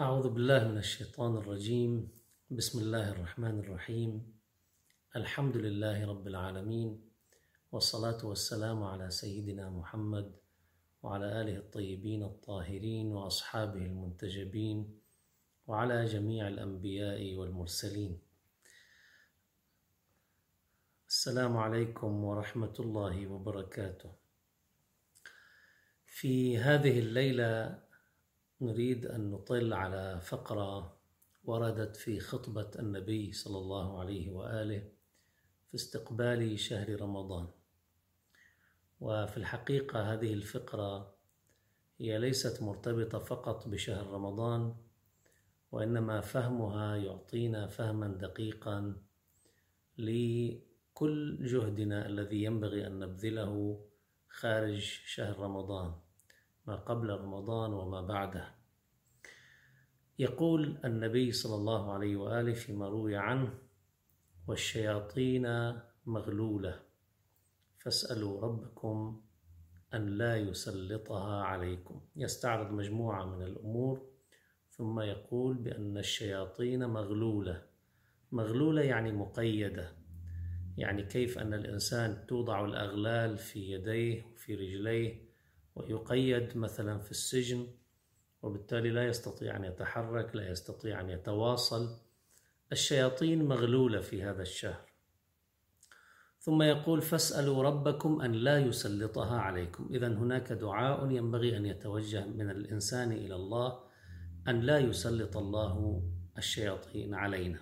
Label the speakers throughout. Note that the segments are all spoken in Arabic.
Speaker 1: أعوذ بالله من الشيطان الرجيم. بسم الله الرحمن الرحيم. الحمد لله رب العالمين والصلاة والسلام على سيدنا محمد وعلى آله الطيبين الطاهرين وأصحابه المنتجبين وعلى جميع الأنبياء والمرسلين. السلام عليكم ورحمة الله وبركاته. في هذه الليلة نريد أن نطل على فقرة وردت في خطبة النبي صلى الله عليه وآله في استقبال شهر رمضان. وفي الحقيقة هذه الفقرة هي ليست مرتبطة فقط بشهر رمضان وإنما فهمها يعطينا فهما دقيقا لكل جهدنا الذي ينبغي أن نبذله خارج شهر رمضان. ما قبل رمضان وما بعده. يقول النبي صلى الله عليه وآله فيما روي عنه والشياطين مغلولة فاسألوا ربكم أن لا يسلطها عليكم. يستعرض مجموعة من الأمور ثم يقول بأن الشياطين مغلولة. مغلولة يعني مقيدة يعني كيف أن الإنسان توضع الأغلال في يديه وفي رجليه ويقيد مثلا في السجن وبالتالي لا يستطيع أن يتحرك لا يستطيع أن يتواصل. الشياطين مغلولة في هذا الشهر. ثم يقول فاسألوا ربكم أن لا يسلطها عليكم. اذا هناك دعاء ينبغي أن يتوجه من الإنسان إلى الله أن لا يسلط الله الشياطين علينا.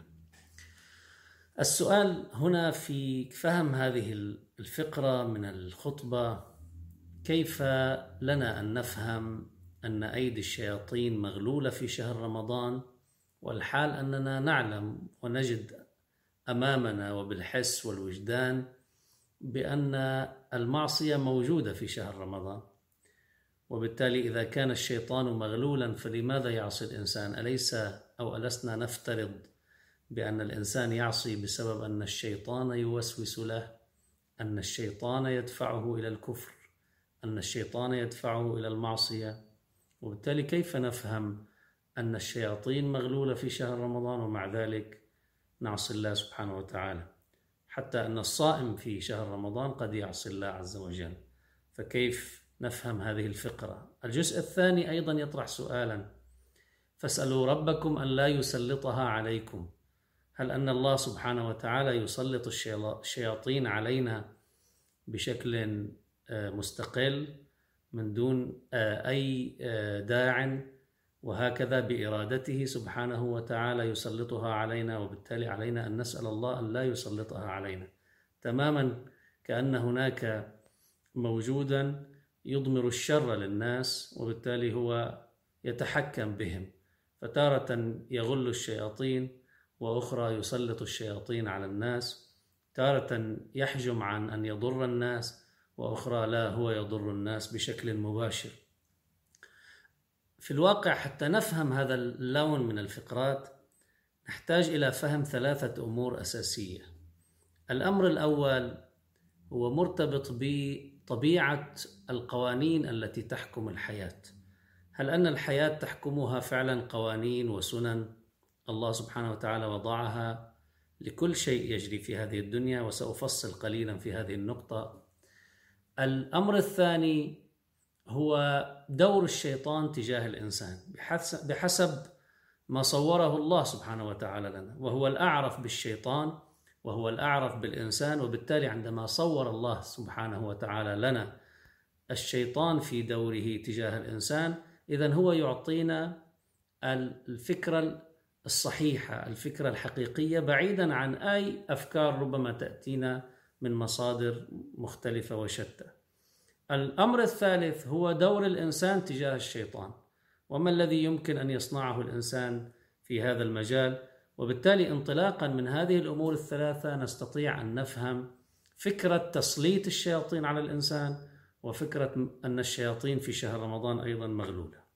Speaker 1: السؤال هنا في فهم هذه الفقرة من الخطبة كيف لنا أن نفهم أن أيدي الشياطين مغلولة في شهر رمضان والحال أننا نعلم ونجد أمامنا وبالحس والوجدان بأن المعصية موجودة في شهر رمضان. وبالتالي إذا كان الشيطان مغلولا فلماذا يعصي الإنسان؟ أليس أو ألسنا نفترض بأن الإنسان يعصي بسبب أن الشيطان يوسوس له أن الشيطان يدفعه إلى الكفر أن الشيطان يدفعه إلى المعصية وبالتالي كيف نفهم أن الشياطين مغلولة في شهر رمضان ومع ذلك نعصي الله سبحانه وتعالى؟ حتى أن الصائم في شهر رمضان قد يعصي الله عز وجل. فكيف نفهم هذه الفقرة؟ الجزء الثاني أيضا يطرح سؤالا. فاسألوا ربكم أن لا يسلطها عليكم. هل أن الله سبحانه وتعالى يسلط الشياطين علينا بشكل مستقل من دون أي داع وهكذا بإرادته سبحانه وتعالى يسلطها علينا وبالتالي علينا أن نسأل الله أن لا يسلطها علينا. تماما كأن هناك موجودا يضمر الشر للناس وبالتالي هو يتحكم بهم. فتارة يغل الشياطين وأخرى يسلط الشياطين على الناس. تارة يحجم عن أن يضر الناس وأخرى لا هو يضر الناس بشكل مباشر. في الواقع حتى نفهم هذا اللون من الفقرات نحتاج إلى فهم ثلاثة أمور أساسية. الأمر الأول هو مرتبط بطبيعة القوانين التي تحكم الحياة. هل أن الحياة تحكمها فعلا قوانين وسنن؟ الله سبحانه وتعالى وضعها لكل شيء يجري في هذه الدنيا وسأفصل قليلا في هذه النقطة. الأمر الثاني هو دور الشيطان تجاه الإنسان بحسب, ما صوره الله سبحانه وتعالى لنا. وهو الأعرف بالشيطان وهو الأعرف بالإنسان وبالتالي عندما صور الله سبحانه وتعالى لنا الشيطان في دوره تجاه الإنسان اذا هو يعطينا الفكرة الصحيحة الفكرة الحقيقية بعيدا عن أي أفكار ربما تأتينا من مصادر مختلفة وشتى. الأمر الثالث هو دور الإنسان تجاه الشيطان وما الذي يمكن أن يصنعه الإنسان في هذا المجال وبالتالي انطلاقا من هذه الأمور الثلاثة نستطيع أن نفهم فكرة تسليط الشياطين على الإنسان وفكرة أن الشياطين في شهر رمضان أيضا مغلولة.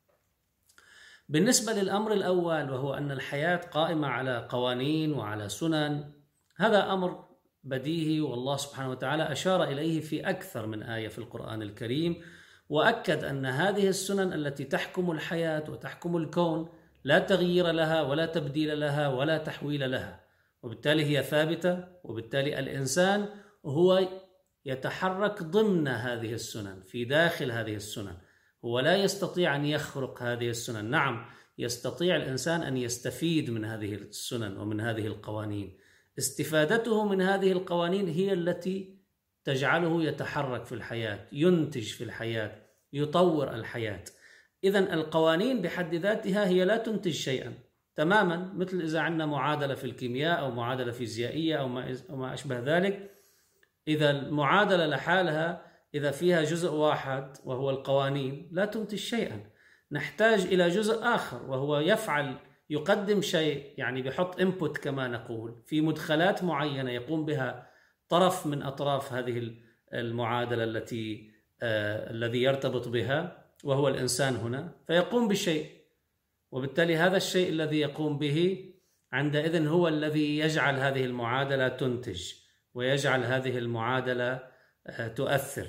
Speaker 1: بالنسبة للأمر الأول وهو أن الحياة قائمة على قوانين وعلى سنن هذا أمر بديهي والله سبحانه وتعالى أشار إليه في أكثر من آية في القرآن الكريم وأكد أن هذه السنن التي تحكم الحياة وتحكم الكون لا تغيير لها ولا تبديل لها ولا تحويل لها وبالتالي هي ثابتة وبالتالي الإنسان هو يتحرك ضمن هذه السنن في داخل هذه السنن هو لا يستطيع أن يخرق هذه السنن. نعم يستطيع الإنسان أن يستفيد من هذه السنن ومن هذه القوانين. استفادته من هذه القوانين هي التي تجعله يتحرك في الحياة ينتج في الحياة يطور الحياة. اذا القوانين بحد ذاتها هي لا تنتج شيئا تماما مثل إذا عندنا معادلة في الكيمياء أو معادلة فيزيائية أو ما أشبه ذلك. إذا المعادلة لحالها إذا فيها جزء واحد وهو القوانين لا تنتج شيئا. نحتاج إلى جزء آخر وهو يفعل يقدم شيء يعني بحط انبوت كما نقول في مدخلات معينة يقوم بها طرف من أطراف هذه المعادلة التي آه الذي يرتبط بها وهو الإنسان هنا فيقوم بشيء. وبالتالي هذا الشيء الذي يقوم به عندئذ هو الذي يجعل هذه المعادلة تنتج ويجعل هذه المعادلة آه تؤثر.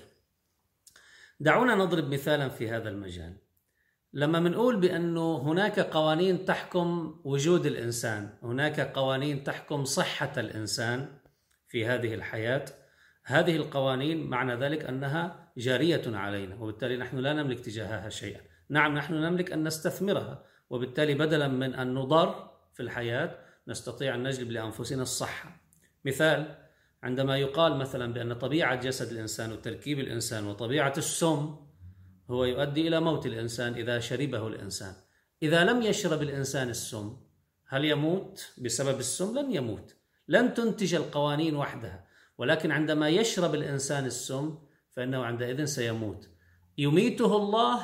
Speaker 1: دعونا نضرب مثالا في هذا المجال. لما بنقول بأنه هناك قوانين تحكم وجود الإنسان، هناك قوانين تحكم صحة الإنسان في هذه الحياة، هذه القوانين معنى ذلك أنها جارية علينا، وبالتالي نحن لا نملك تجاهها شيئا. نعم نحن نملك أن نستثمرها، وبالتالي بدلا من أن نضر في الحياة نستطيع أن نجلب لأنفسنا الصحة. مثال عندما يقال مثلا بأن طبيعة جسد الإنسان وتركيب الإنسان وطبيعة السم هو يؤدي إلى موت الإنسان إذا شربه الإنسان. إذا لم يشرب الإنسان السم هل يموت بسبب السم؟ لن يموت. لن تنتج القوانين وحدها، ولكن عندما يشرب الإنسان السم فإنه عندئذ سيموت. يميته الله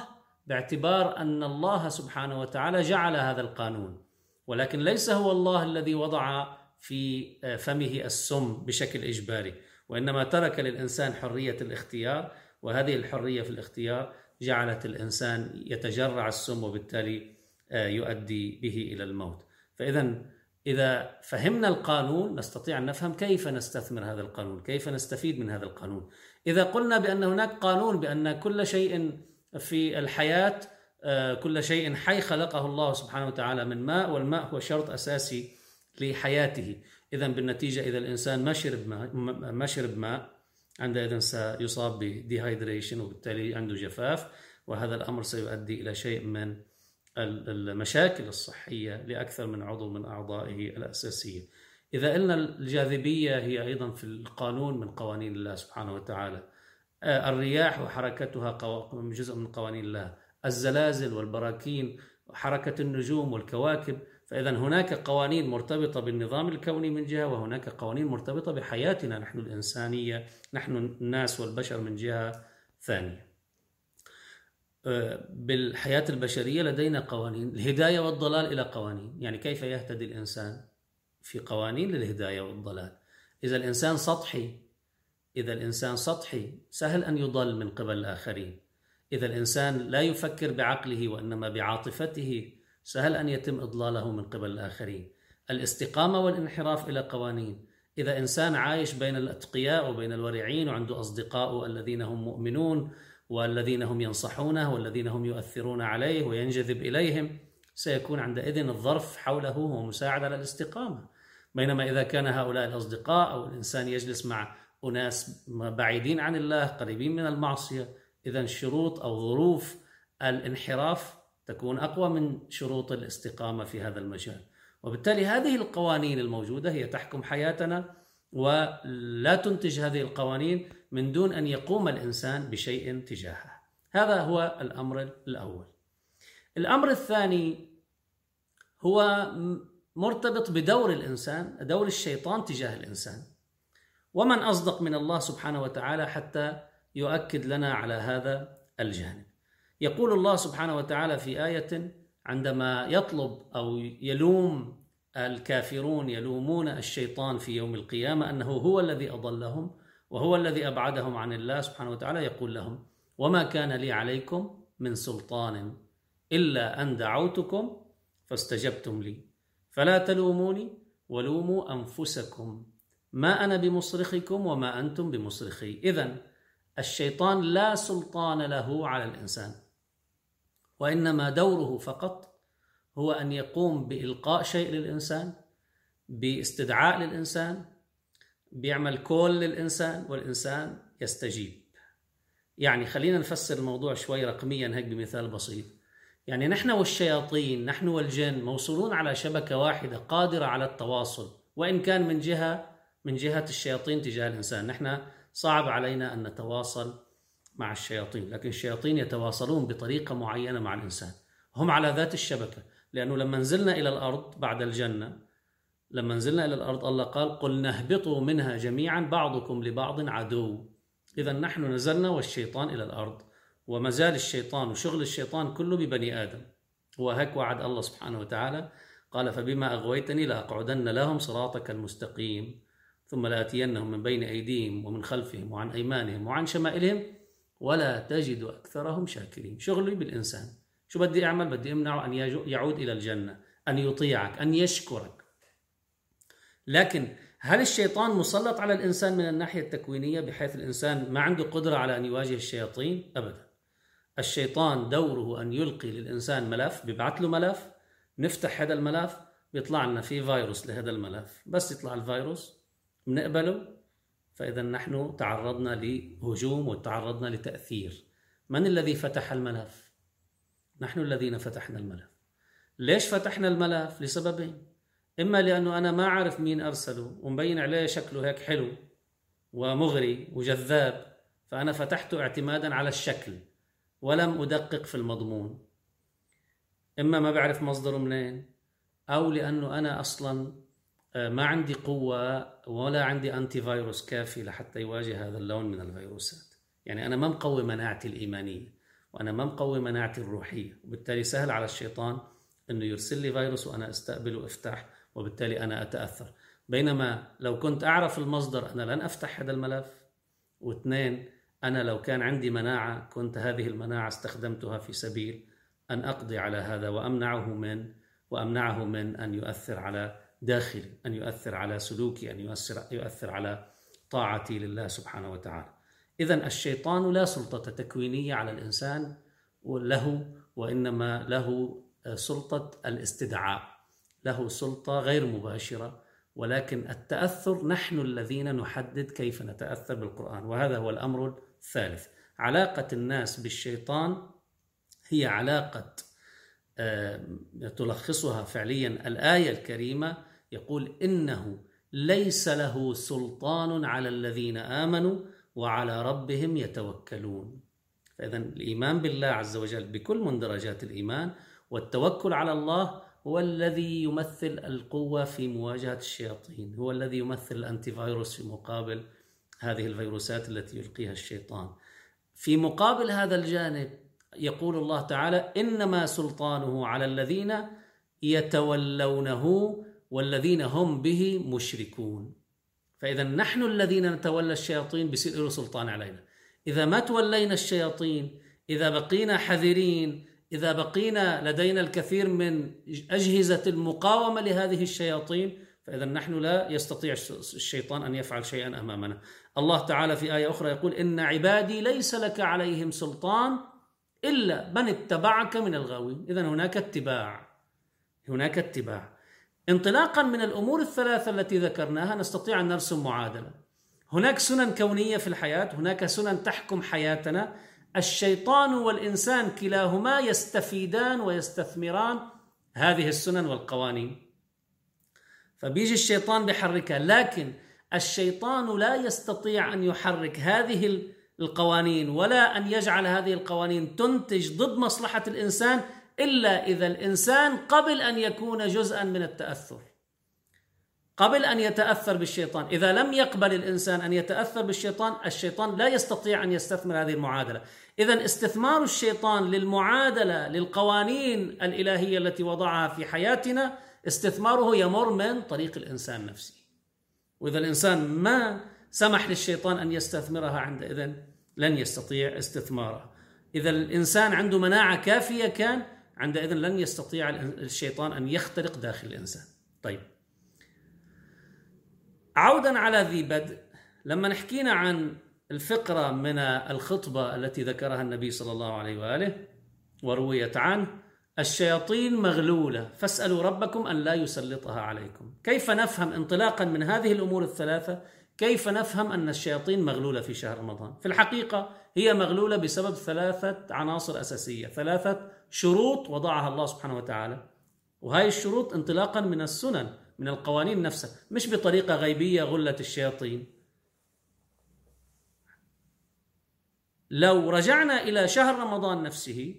Speaker 1: باعتبار أن الله سبحانه وتعالى جعل هذا القانون، ولكن ليس هو الله الذي وضع في فمه السم بشكل إجباري، وإنما ترك للإنسان حرية الاختيار، وهذه الحرية في الاختيار جعلت الإنسان يتجرع السم وبالتالي يؤدي به إلى الموت. فإذا إذا فهمنا القانون نستطيع أن نفهم كيف نستثمر هذا القانون، كيف نستفيد من هذا القانون. إذا قلنا بأن هناك قانون بأن كل شيء في الحياة كل شيء حي خلقه الله سبحانه وتعالى من ماء والماء هو شرط أساسي لحياته، إذا بالنتيجة إذا الإنسان ما شرب ماء ما شرب ماء عندئذ سيصاب بديهايدريشن وبالتالي عنده جفاف وهذا الأمر سيؤدي إلى شيء من المشاكل الصحية لأكثر من عضو من أعضائه الأساسية. إذا قلنا الجاذبية هي أيضا في القانون من قوانين الله سبحانه وتعالى. الرياح وحركتها جزء من قوانين الله، الزلازل والبراكين وحركه النجوم والكواكب فإذا هناك قوانين مرتبطة بالنظام الكوني من جهة وهناك قوانين مرتبطة بحياتنا. نحن الإنسانية نحن الناس والبشر من جهة ثانية. بالحياة البشرية لدينا قوانين الهداية والضلال إلى قوانين. يعني كيف يهتدي الإنسان في قوانين للهداية والضلال؟ إذا الإنسان سطحي إذا الإنسان سطحي سهل أن يضل من قبل الآخرين. إذا الإنسان لا يفكر بعقله وإنما بعاطفته سهل أن يتم إضلاله من قبل الآخرين. الاستقامة والانحراف إلى قوانين. إذا إنسان عايش بين الأتقياء وبين الورعين وعنده أصدقاء الذين هم مؤمنون والذين هم ينصحونه والذين هم يؤثرون عليه وينجذب إليهم سيكون عندئذ الظرف حوله هو مساعد على الاستقامة. بينما إذا كان هؤلاء الأصدقاء أو الإنسان يجلس مع أناس بعيدين عن الله قريبين من المعصية إذا شروط أو ظروف الانحراف تكون أقوى من شروط الاستقامة في هذا المجال. وبالتالي هذه القوانين الموجودة هي تحكم حياتنا ولا تنتج هذه القوانين من دون أن يقوم الإنسان بشيء تجاهها هذا هو الأمر الأول. الأمر الثاني هو مرتبط بدور الإنسان دور الشيطان تجاه الإنسان. ومن أصدق من الله سبحانه وتعالى حتى يؤكد لنا على هذا الجانب. يقول الله سبحانه وتعالى في آية عندما يطلب أو يلوم الكافرون يلومون الشيطان في يوم القيامة أنه هو الذي أضلهم وهو الذي أبعدهم عن الله سبحانه وتعالى يقول لهم وما كان لي عليكم من سلطان إلا أن دعوتكم فاستجبتم لي. فلا تلوموني ولوموا أنفسكم. ما أنا بمصرخكم وما أنتم بمصرخي. إذا الشيطان لا سلطان له على الإنسان. وإنما دوره فقط هو أن يقوم بإلقاء شيء للإنسان باستدعاء للإنسان بيعمل كول للإنسان والإنسان يستجيب. يعني خلينا نفسر الموضوع شوي رقميا هيك بمثال بسيط. يعني نحن والشياطين نحن والجن موصولون على شبكة واحدة قادرة على التواصل وإن كان من جهة من جهة الشياطين تجاه الإنسان. نحن صعب علينا أن نتواصل مع الشياطين لكن الشياطين يتواصلون بطريقة معينة مع الإنسان. هم على ذات الشبكة لأنه لما نزلنا إلى الأرض بعد الجنة لما نزلنا إلى الأرض الله قال قل نهبطوا منها جميعا بعضكم لبعض عدو. إذا نحن نزلنا والشيطان إلى الأرض وما زال الشيطان وشغل الشيطان كله ببني آدم. وهيك وعد الله سبحانه وتعالى. قال فبما أغويتني لأقعدن لهم صراطك المستقيم ثم لآتينهم من بين أيديهم ومن خلفهم وعن أيمانهم وعن شمائلهم ولا تجد أكثرهم شاكرين. شغلي بالإنسان. شو بدي أعمل؟ بدي أمنعه أن يعود إلى الجنة أن يطيعك أن يشكرك. لكن هل الشيطان مسلط على الإنسان من الناحية التكوينية بحيث الإنسان ما عنده قدرة على أن يواجه الشياطين؟ أبدا. الشيطان دوره أن يلقي للإنسان ملف بيبعث له ملف نفتح هذا الملف بيطلع لنا في فيروس لهذا الملف. بس يطلع الفيروس بنقبله فإذا نحن تعرضنا لهجوم وتعرضنا لتأثير من الذي فتح الملف؟ نحن الذين فتحنا الملف ليش فتحنا الملف؟ لسببين إما لأنه أنا ما أعرف مين أرسله ومبين عليه شكله هيك حلو ومغري وجذاب فأنا فتحته اعتمادا على الشكل ولم أدقق في المضمون إما ما بعرف مصدره منين أو لأنه أنا أصلا ما عندي قوة ولا عندي أنتي فيروس كافي لحتى يواجه هذا اللون من الفيروسات. يعني أنا ما مقوي مناعتي الإيمانية وأنا ما مقوي مناعتي الروحية وبالتالي سهل على الشيطان أنه يرسل لي فيروس وأنا أستقبل وأفتح وبالتالي أنا أتأثر. بينما لو كنت أعرف المصدر أنا لن أفتح هذا الملف. واثنين أنا لو كان عندي مناعة كنت هذه المناعة استخدمتها في سبيل أن أقضي على هذا وأمنعه من وأمنعه من أن يؤثر على داخلي أن يؤثر على سلوكي أن يؤثر, يؤثر على طاعتي لله سبحانه وتعالى. إذا الشيطان لا سلطة تكوينية على الإنسان له وإنما له سلطة الاستدعاء. له سلطة غير مباشرة ولكن التأثر نحن الذين نحدد كيف نتأثر بالقرآن. وهذا هو الأمر الثالث. علاقة الناس بالشيطان هي علاقة تلخصها فعليا. الآية الكريمة يقول إنه ليس له سلطان على الذين آمنوا وعلى ربهم يتوكلون. فإذا الإيمان بالله عز وجل بكل مندرجات الإيمان والتوكل على الله هو الذي يمثل القوة في مواجهة الشياطين هو الذي يمثل الأنتي فيروس في مقابل هذه الفيروسات التي يلقيها الشيطان. في مقابل هذا الجانب يقول الله تعالى إنما سلطانه على الذين يتولونه والذين هم به مشركون. فإذا نحن الذين نتولى الشياطين بصير له سلطان علينا. إذا ما تولينا الشياطين إذا بقينا حذرين إذا بقينا لدينا الكثير من أجهزة المقاومة لهذه الشياطين فإذا نحن لا يستطيع الشيطان أن يفعل شيئا أمامنا. الله تعالى في آية أخرى يقول إن عبادي ليس لك عليهم سلطان إلا من اتبعك من الغاوين. إذا هناك اتباع. هناك اتباع. انطلاقا من الأمور الثلاثة التي ذكرناها نستطيع أن نرسم معادلة. هناك سنن كونية في الحياة. هناك سنن تحكم حياتنا. الشيطان والإنسان كلاهما يستفيدان ويستثمران. هذه السنن والقوانين. فبيجي الشيطان بحركها لكن الشيطان لا يستطيع أن يحرك هذه القوانين ولا أن يجعل هذه القوانين تنتج ضد مصلحة الإنسان إلا إذا الإنسان قبل أن يكون جزءا من التأثر. قبل أن يتأثر بالشيطان. إذا لم يقبل الإنسان أن يتأثر بالشيطان الشيطان لا يستطيع أن يستثمر هذه المعادلة. إذا استثمار الشيطان للمعادلة للقوانين الإلهية التي وضعها في حياتنا استثماره يمر من طريق الإنسان نفسه. وإذا الإنسان ما سمح للشيطان أن يستثمرها عندئذ لن يستطيع استثمارها إذا الإنسان عنده مناعة كافية كان عندئذ لن يستطيع الشيطان أن يخترق داخل الإنسان. طيب. عودا على ذي بدء لما نحكينا عن الفقرة من الخطبة التي ذكرها النبي صلى الله عليه وآله ورويت عنه الشياطين مغلولة فاسألوا ربكم أن لا يسلطها عليكم. كيف نفهم انطلاقا من هذه الأمور الثلاثة؟ كيف نفهم أن الشياطين مغلولة في شهر رمضان؟ في الحقيقة هي مغلولة بسبب ثلاثة عناصر أساسية ثلاثة شروط وضعها الله سبحانه وتعالى. وهاي الشروط انطلاقا من السنن من القوانين نفسها مش بطريقة غيبية غلت الشياطين. لو رجعنا إلى شهر رمضان نفسه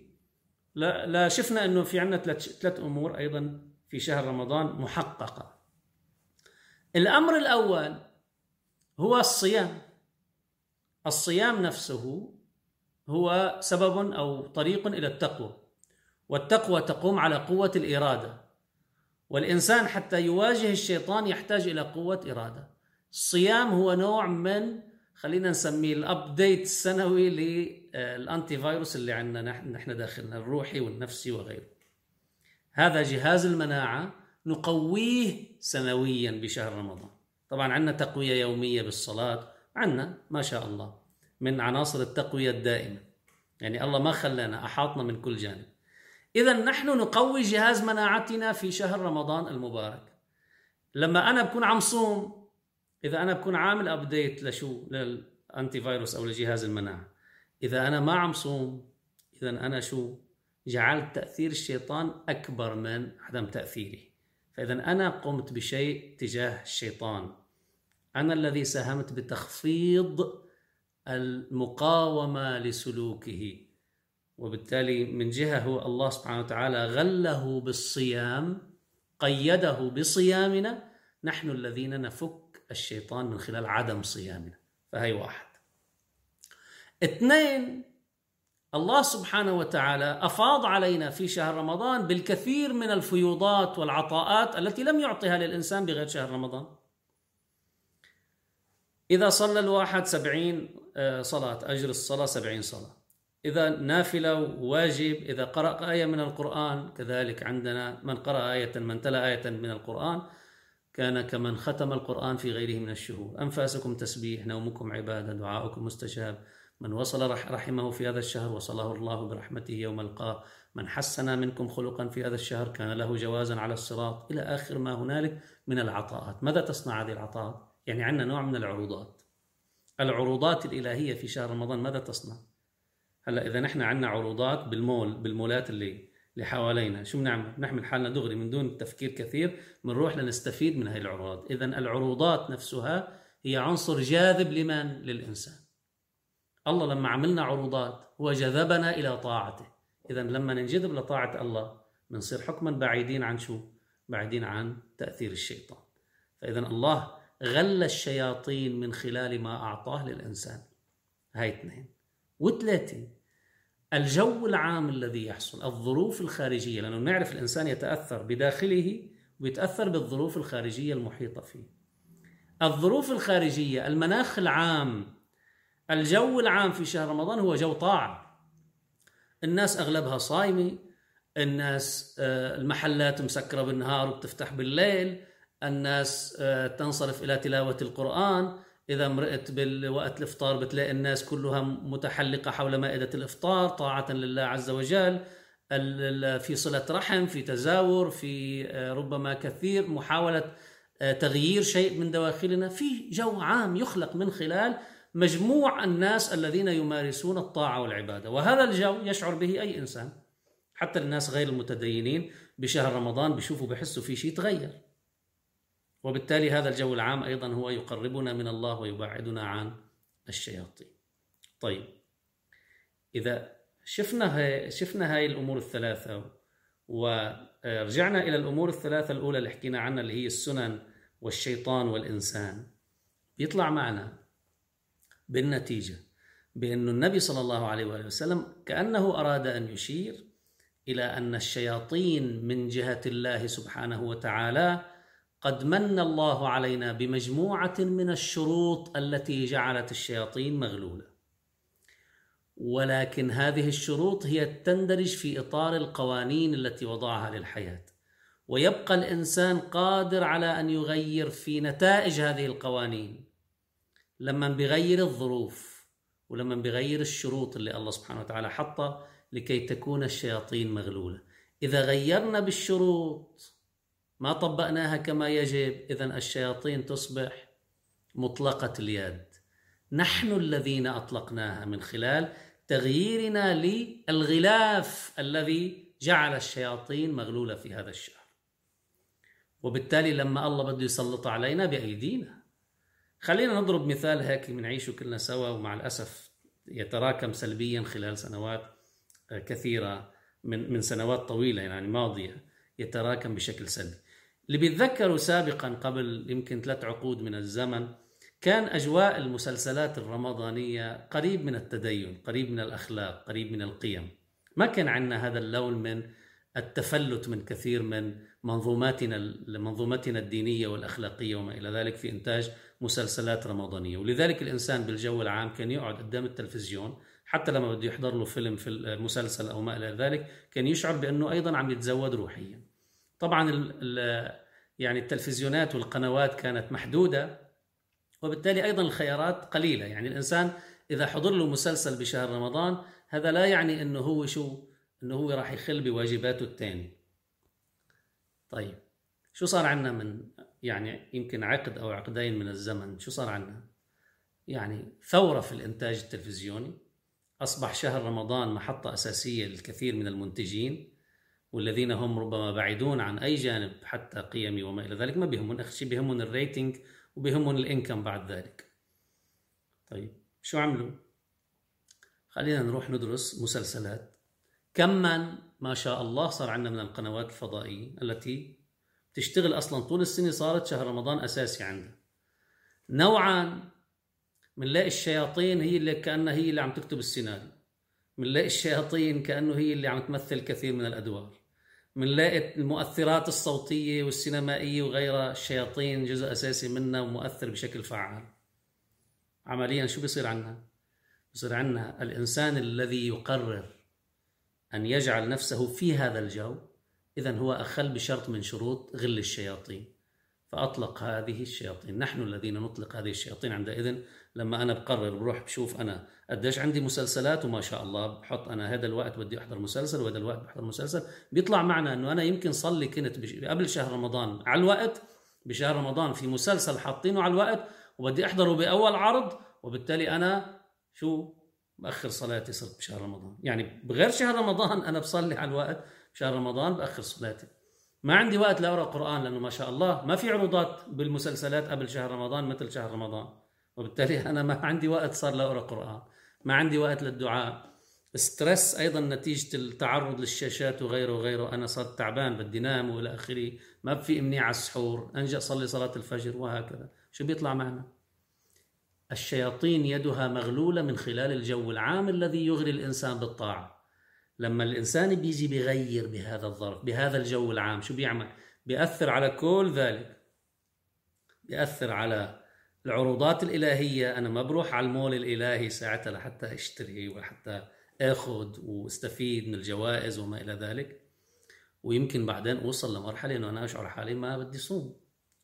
Speaker 1: لا, لا شفنا أنه في عندنا ثلاث أمور أيضا في شهر رمضان محققة. الأمر الأول هو الصيام. الصيام نفسه هو سبب أو طريق إلى التقوى والتقوى تقوم على قوة الإرادة. والإنسان حتى يواجه الشيطان يحتاج إلى قوة إرادة. الصيام هو نوع من خلينا نسميه الابديت السنوي للانتي فيروس اللي عندنا نحن داخلنا الروحي والنفسي وغيره. هذا جهاز المناعة نقويه سنويا بشهر رمضان. طبعا عندنا تقوية يومية بالصلاة عندنا ما شاء الله من عناصر التقوية الدائمة. يعني الله ما خلانا أحاطنا من كل جانب. إذا نحن نقوي جهاز مناعتنا في شهر رمضان المبارك. لما أنا بكون عم صوم إذا أنا بكون عامل أبديت لشو؟ للأنتي فيروس أو لجهاز المناعة. إذا أنا ما عم صوم إذا أنا شو؟ جعلت تأثير الشيطان أكبر من عدم تأثيري. فإذا أنا قمت بشيء تجاه الشيطان. أنا الذي ساهمت بتخفيض المقاومة لسلوكه. وبالتالي من جهة هو الله سبحانه وتعالى غله بالصيام قيده بصيامنا نحن الذين نفك الشيطان من خلال عدم صيامنا. فهي واحد. اثنين الله سبحانه وتعالى أفاض علينا في شهر رمضان بالكثير من الفيوضات والعطاءات التي لم يعطها للإنسان بغير شهر رمضان. إذا صلى الواحد سبعين آه، صلاة اجر الصلاة سبعين صلاة. إذا نافلة واجب إذا قرأ آية من القرآن كذلك عندنا من قرأ آية من تلا آية من القرآن كان كمن ختم القرآن في غيره من الشهور. أنفاسكم تسبيح نومكم عبادة دعاؤكم مستجاب من وصل رحمه في هذا الشهر وصله الله برحمته يوم ألقاه. من حسن منكم خلقا في هذا الشهر كان له جوازا على الصراط. إلى آخر ما هنالك من العطاءات. ماذا تصنع هذه العطاءات؟ يعني عندنا نوع من العروضات العروضات الإلهية في شهر رمضان ماذا تصنع؟ هلا إذا نحن عندنا عروضات بالمول بالمولات اللي اللي حوالينا شو بنعمل؟ بنحمل حالنا دغري من دون تفكير كثير بنروح لنستفيد من هذه العروضات، إذا العروضات نفسها هي عنصر جاذب لمن؟ للإنسان. الله لما عملنا عروضات هو جذبنا إلى طاعته، إذا لما ننجذب لطاعة الله بنصير حكما بعيدين عن شو؟ بعيدين عن تأثير الشيطان. فإذا الله غل الشياطين من خلال ما أعطاه للإنسان. هاي اثنين. وثلاثه الجو العام الذي يحصل الظروف الخارجية لأنه نعرف الإنسان يتأثر بداخله ويتأثر بالظروف الخارجية المحيطة فيه الظروف الخارجية المناخ العام الجو العام في شهر رمضان هو جو طاعة الناس أغلبها صايمة الناس آه، المحلات مسكرة بالنهار وبتفتح بالليل الناس آه، تنصرف إلى تلاوة القرآن. إذا مرقت بالوقت الإفطار بتلاقي الناس كلها متحلقة حول مائدة الإفطار طاعة لله عز وجل. في صلة رحم في تزاور في آه، ربما كثير محاولة آه، تغيير شيء من دواخلنا. في جو عام يخلق من خلال مجموع الناس الذين يمارسون الطاعة والعبادة. وهذا الجو يشعر به أي إنسان حتى الناس غير المتدينين. بشهر رمضان بيشوفوا بحسوا في شيء تغير وبالتالي هذا الجو العام أيضا هو يقربنا من الله ويبعدنا عن الشياطين. طيب إذا شفنا هاي شفنا هاي الأمور الثلاثة ورجعنا إلى الأمور الثلاثة الأولى اللي حكينا عنها اللي هي السنن والشيطان والإنسان يطلع معنا بالنتيجة بأن النبي صلى الله عليه وآله وسلم كأنه أراد أن يشير إلى أن الشياطين من جهة الله سبحانه وتعالى قد من الله علينا بمجموعة من الشروط التي جعلت الشياطين مغلولة. ولكن هذه الشروط هي تندرج في إطار القوانين التي وضعها للحياة. ويبقى الإنسان قادر على أن يغير في نتائج هذه القوانين. لما بيغير الظروف ولما بيغير الشروط اللي الله سبحانه وتعالى حطها لكي تكون الشياطين مغلولة. إذا غيرنا بالشروط ما طبقناها كما يجب. إذا الشياطين تصبح مطلقة اليد. نحن الذين أطلقناها من خلال تغييرنا للغلاف الذي جعل الشياطين مغلولة في هذا الشهر. وبالتالي لما الله بده يسلط علينا بأيدينا. خلينا نضرب مثال هيك بنعيشه كلنا سوا ومع الأسف يتراكم سلبيا خلال سنوات كثيرة من من سنوات طويلة يعني ماضية يتراكم بشكل سلبي. اللي بيتذكروا سابقا قبل يمكن ثلاث عقود من الزمن كان أجواء المسلسلات الرمضانية قريب من التدين قريب من الأخلاق قريب من القيم. ما كان عندنا هذا اللون من التفلت من كثير من منظوماتنا منظومتنا الدينية والأخلاقية وما إلى ذلك في إنتاج مسلسلات رمضانية. ولذلك الإنسان بالجو العام كان يقعد قدام التلفزيون حتى لما بده يحضر له فيلم في المسلسل أو ما إلى ذلك كان يشعر بأنه أيضا عم يتزود روحيا. طبعا يعني التلفزيونات والقنوات كانت محدودة وبالتالي أيضا الخيارات قليلة. يعني الإنسان إذا حضر له مسلسل بشهر رمضان هذا لا يعني أنه هو شو أنه هو راح يخل بواجباته الثانية طيب شو صار عندنا من يعني يمكن عقد أو عقدين من الزمن؟ شو صار عندنا يعني ثورة في الإنتاج التلفزيوني أصبح شهر رمضان محطة أساسية للكثير من المنتجين والذين هم ربما بعيدون عن أي جانب حتى قيمي وما إلى ذلك ما بيهمون أخشي بيهمون الريتنج وبيهمهم الإنكم بعد ذلك. طيب شو عملوا؟ خلينا نروح ندرس مسلسلات. كما ما شاء الله صار عندنا من القنوات الفضائية التي تشتغل أصلا طول السنة صارت شهر رمضان أساسي عندنا. نوعا بنلاقي الشياطين هي اللي كأنها هي اللي عم تكتب السيناريو. بنلاقي الشياطين كأنه هي اللي عم تمثل كثير من الأدوار. بنلاقي المؤثرات الصوتية والسينمائية وغيرها الشياطين جزء أساسي منها ومؤثر بشكل فعال عمليا شو بيصير عنا؟ بيصير عنا الإنسان الذي يقرر أن يجعل نفسه في هذا الجو إذا هو أخل بشرط من شروط غل الشياطين فأطلق هذه الشياطين. نحن الذين نطلق هذه الشياطين عندئذ لما أنا بقرر بروح بشوف أنا قديش عندي مسلسلات وما شاء الله بحط أنا هذا الوقت بدي أحضر مسلسل وهذا الوقت بحضر مسلسل. بيطلع معنا أنه أنا يمكن صلي كنت قبل شهر رمضان. على الوقت بشهر رمضان في مسلسل حاطينه على الوقت وبدي أحضره بأول عرض وبالتالي أنا شو؟ بأخر صلاتي صرت بشهر رمضان. يعني بغير شهر رمضان أنا بصلي على الوقت بشهر رمضان بأخر صلاتي. ما عندي وقت لأقرأ قرآن لأنه ما شاء الله ما في عروضات بالمسلسلات قبل شهر رمضان مثل شهر رمضان. وبالتالي أنا ما عندي وقت صار لأقرأ قرآن. ما عندي وقت للدعاء. ستريس أيضا نتيجة التعرض للشاشات وغيره وغيره. أنا صرت تعبان بدي نام وإلى آخره. ما في امنيه على السحور. انجا أصلي صلاة الفجر وهكذا. شو بيطلع معنا؟ الشياطين يدها مغلولة من خلال الجو العام الذي يغري الإنسان بالطاعة. لما الإنسان بيجي بيغير بهذا الظرف بهذا الجو العام شو بيعمل؟ بيأثر على كل ذلك. بيأثر على العروضات الإلهية. أنا ما بروح على المول الإلهي ساعتها لحتى أشتري وحتى أخذ واستفيد من الجوائز وما إلى ذلك. ويمكن بعدين أوصل لمرحلة أنه أنا أشعر حالي ما بدي صوم.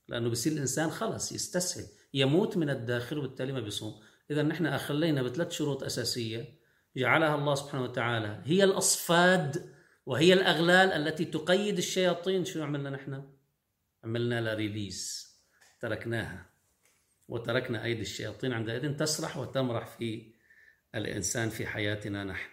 Speaker 1: لأنه بصير الإنسان خلص يستسهل يموت من الداخل وبالتالي ما بيصوم. إذا نحن أخلينا بثلاث شروط أساسية. جعلها الله سبحانه وتعالى هي الأصفاد وهي الأغلال التي تقيد الشياطين. شو عملنا نحن؟ عملنا لها ريليس تركناها. وتركنا أيدي الشياطين عندئذ تسرح وتمرح في الإنسان في حياتنا نحن.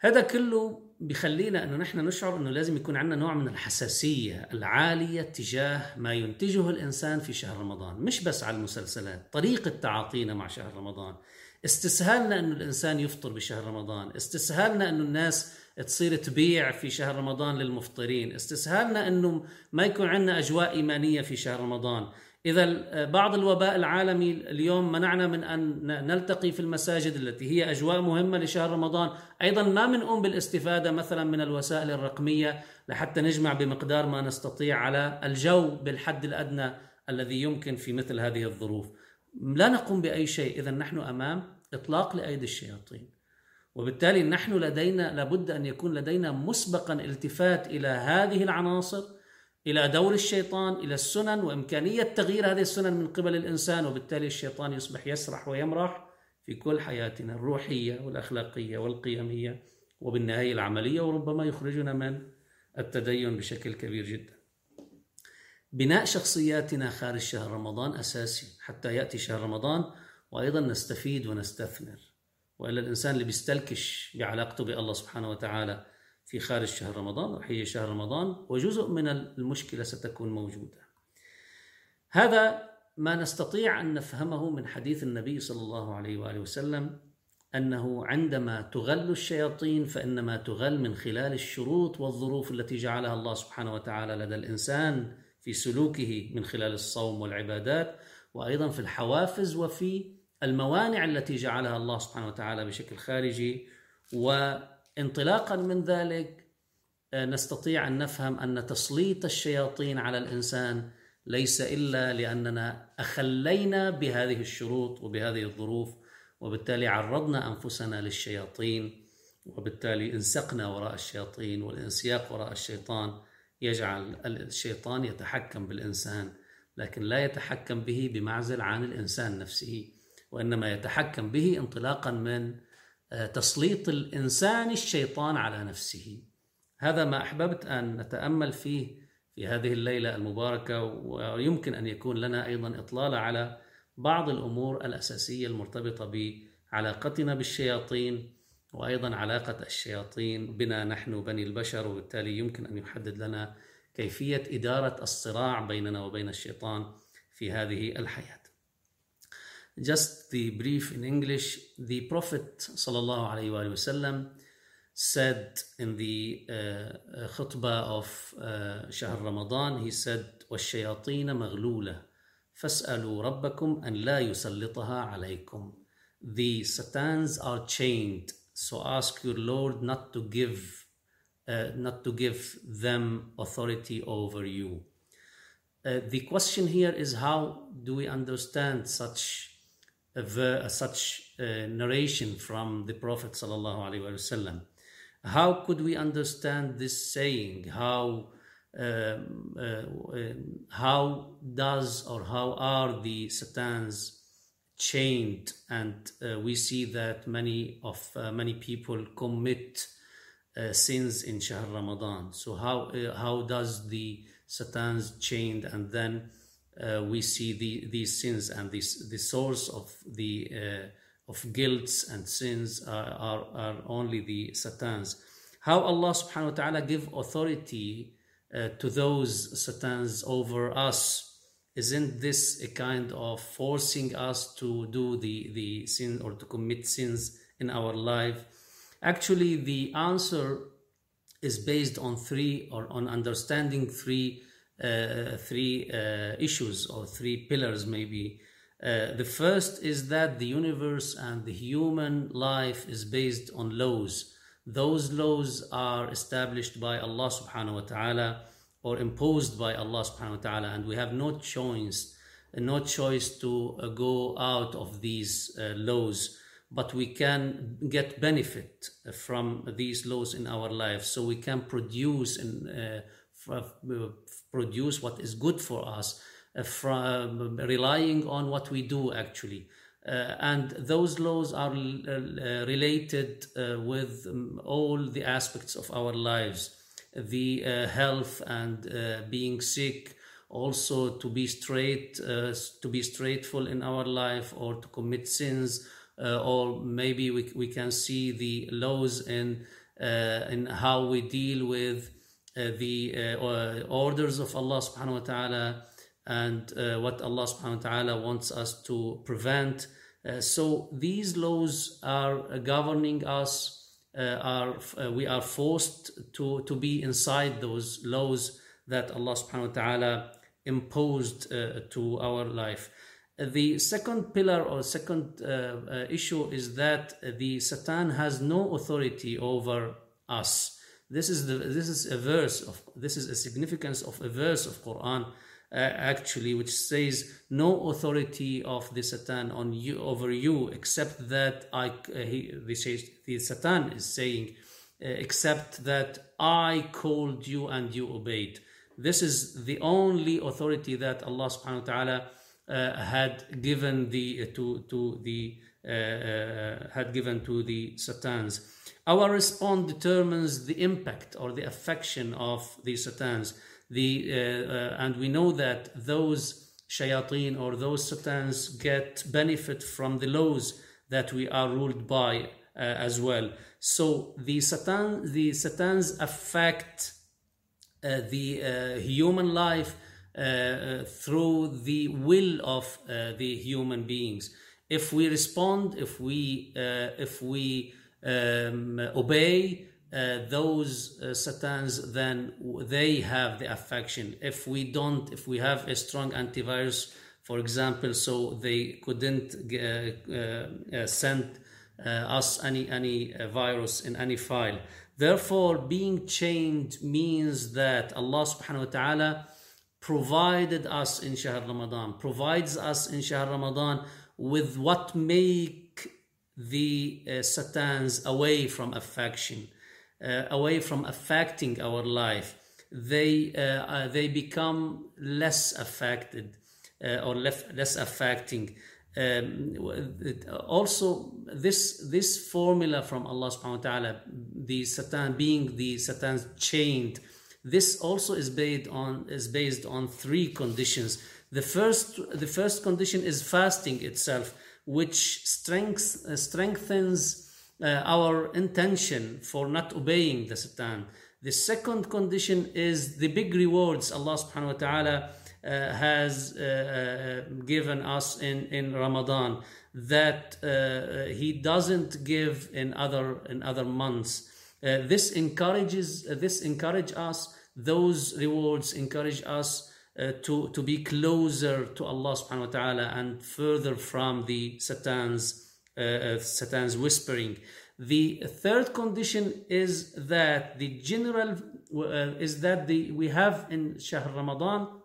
Speaker 1: هذا كله بخلينا أنه نحن نشعر أنه لازم يكون عندنا نوع من الحساسية العالية تجاه ما ينتجه الإنسان في شهر رمضان. مش بس على المسلسلات طريقة تعاطينا مع شهر رمضان. استسهالنا انه الإنسان يفطر بشهر رمضان استسهالنا انه الناس تصير تبيع في شهر رمضان للمفطرين استسهالنا انه ما يكون عندنا أجواء إيمانية في شهر رمضان. إذا بعض الوباء العالمي اليوم منعنا من أن نلتقي في المساجد التي هي أجواء مهمة لشهر رمضان. أيضا ما بنقوم بالاستفادة مثلا من الوسائل الرقمية لحتى نجمع بمقدار ما نستطيع على الجو بالحد الأدنى الذي يمكن في مثل هذه الظروف. لا نقوم بأي شيء اذا نحن أمام إطلاق لأيدي الشياطين. وبالتالي نحن لدينا لابد أن يكون لدينا مسبقا التفات إلى هذه العناصر إلى دور الشيطان إلى السنن وإمكانية تغيير هذه السنن من قبل الإنسان وبالتالي الشيطان يصبح يسرح ويمرح في كل حياتنا الروحية والأخلاقية والقيمية وبالنهاية العملية وربما يخرجنا من التدين بشكل كبير جدا. بناء شخصياتنا خارج شهر رمضان أساسي حتى يأتي شهر رمضان وأيضا نستفيد ونستثمر. وإلا الإنسان اللي بيستلكش بعلاقته بالله سبحانه وتعالى في خارج شهر رمضان يجي شهر رمضان وجزء من المشكلة ستكون موجودة. هذا ما نستطيع أن نفهمه من حديث النبي صلى الله عليه وآله وسلم أنه عندما تغل الشياطين فإنما تغل من خلال الشروط والظروف التي جعلها الله سبحانه وتعالى لدى الإنسان في سلوكه من خلال الصوم والعبادات وأيضا في الحوافز وفي الموانع التي جعلها الله سبحانه وتعالى بشكل خارجي. وانطلاقا من ذلك آه، نستطيع أن نفهم أن تسليط الشياطين على الإنسان ليس إلا لأننا أخلينا بهذه الشروط وبهذه الظروف وبالتالي عرضنا أنفسنا للشياطين وبالتالي انسقنا وراء الشياطين والانسياق وراء الشيطان. يجعل الشيطان يتحكم بالإنسان لكن لا يتحكم به بمعزل عن الإنسان نفسه وإنما يتحكم به انطلاقا من آه، تسليط الإنسان الشيطان على نفسه. هذا ما أحببت أن نتأمل فيه في هذه الليلة المباركة ويمكن أن يكون لنا أيضا إطلالة على بعض الأمور الأساسية المرتبطة بعلاقتنا بالشياطين وأيضا علاقة الشياطين بنا نحن بني البشر وبالتالي يمكن أن يحدد لنا كيفية إدارة الصراع بيننا وبين الشيطان في هذه الحياة. Just the brief in English, the Prophet sallallahu alaihi wasallam said in the uh, khutbah of uh, Shahr Ramadan, he said, وَالشَّيَاطِينَ مَغْلُولَةً فَاسْأَلُوا رَبَّكُمْ أَنْ لَا يُسَلِّطَهَا عَلَيْكُمْ. The satans are chained, so ask your Lord not to give uh, not to give them authority over you. Uh, the question here is how do we understand such a, such uh, narration from the Prophet sallallahu alaihi wasallam? How could we understand this saying? How um, uh, how does or how are the satans chained? And uh, we see that many of uh, many people commit uh, sins in Shahr Ramadan. So how uh, how does the satans chained and then uh, we see the, these sins and this the source of the of guilts and sins are, are, are only the satans. How Allah subhanahu wa ta'ala give authority uh, to those satans over us. Isn't this a kind of forcing us to do the, the sin or to commit sins in our life? Actually, the answer is based on three or on understanding three uh, three uh, issues or three pillars maybe uh, the first is that the universe and the human life is based on laws. Those laws are established by Allah subhanahu wa ta'ala or imposed by Allah subhanahu wa ta'ala, and we have no choice, no choice to uh, go out of these uh, laws, but we can get benefit from these laws in our lives. So we can produce and uh, produce what is good for us uh, from relying on what we do actually. Uh, and those laws are uh, related with um, all the aspects of our lives the health and being sick, also to be straight uh, to be straightful in our life or to commit sins uh, or maybe we, we can see the laws in uh, in how we deal with the orders of Allah subhanahu wa ta'ala and uh, what Allah subhanahu wa ta'ala wants us to prevent. Uh, so these laws are governing us, uh, are uh, we are forced to, to be inside those laws that Allah subhanahu wa ta'ala imposed uh, to our life. The second pillar or second uh, issue is that the Satan has no authority over us. This is the this is a verse of this is a significance of a verse of Quran uh, actually, which says no authority of the Satan on you over you, except that I. Uh, he, says, the Satan is saying, uh, except that I called you and you obeyed. This is the only authority that Allah Subhanahu wa Taala uh, had given the to to the uh, uh, had given to the Satans. our response determines the impact or the affection of the satans. The, uh, uh, and we know that those shayateen or those satans get benefit from the laws that we are ruled by uh, as well. So the satan, the satans affect uh, the uh, human life uh, through the will of the human beings. If we respond, if we if we um, obey uh, those uh, satans, then they have the affection. If we don't, if we have a strong antivirus, for example, so they couldn't uh, uh send uh, us any any virus in any file. Therefore, being chained means that Allah subhanahu wa ta'ala provided us in Shahr Ramadan, provides us in Shahr Ramadan with what make the satans away from affection, away from affecting our life. They, uh, uh they become less affected uh, or less, less affecting. Um, also, this this formula from Allah subhanahu wa ta'ala, the Satan being the Satan's chained, this also is based on is based on three conditions. The first the first condition is fasting itself which strength, uh, strengthens uh, our intention for not obeying the Satan. The second condition is the big rewards Allah subhanahu wa ta'ala uh, has uh, uh, given us in, in Ramadan that uh, He doesn't give in other in other months. this encourages this encourage us. Those rewards encourage us uh, to, to be closer to Allah subhanahu wa ta'ala and further from the Satan's, uh, Satan's whispering. The third condition is that the general uh, is that the we have in Shahr Ramadan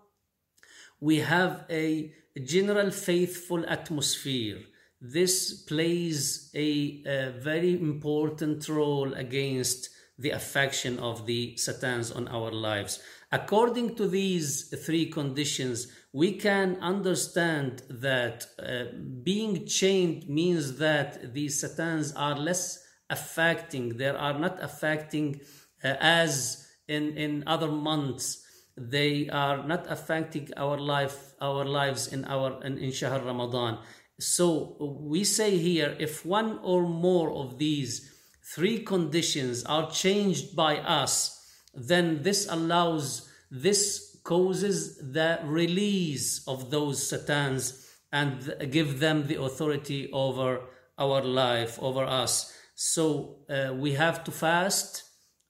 Speaker 1: we have a general faithful atmosphere. This plays a, a very important role against the affection of the satans on our lives. According to these three conditions, we can understand that uh, being chained means that these satans are less affecting, they are not affecting uh, as in, in other months. They are not affecting our life, our lives in our in, in Shahr Ramadan. So we say here, if one or more of these three conditions are changed by us, then this allows, this causes the release of those satans and give them the authority over our life, over us. So uh, we have to fast,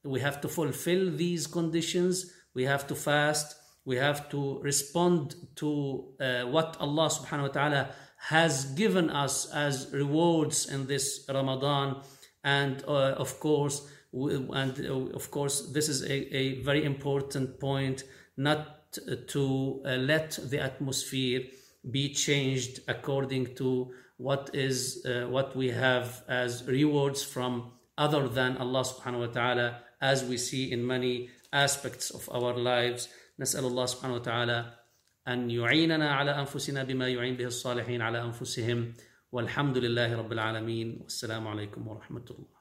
Speaker 1: we have to fulfill these conditions, we have to fast, we have to respond to uh, what Allah subhanahu wa ta'ala has given us as rewards in this Ramadan. And uh, of course and uh, of course this is a, a very important point not to uh, let the atmosphere be changed according to what is uh, what we have as rewards from other than Allah subhanahu wa ta'ala as we see in many aspects of our lives نسأل الله سبحانه وتعالى أن يعيننا على أنفسنا بما يعين به الصالحين على أنفسهم والحمد لله رب العالمين والسلام عليكم ورحمة الله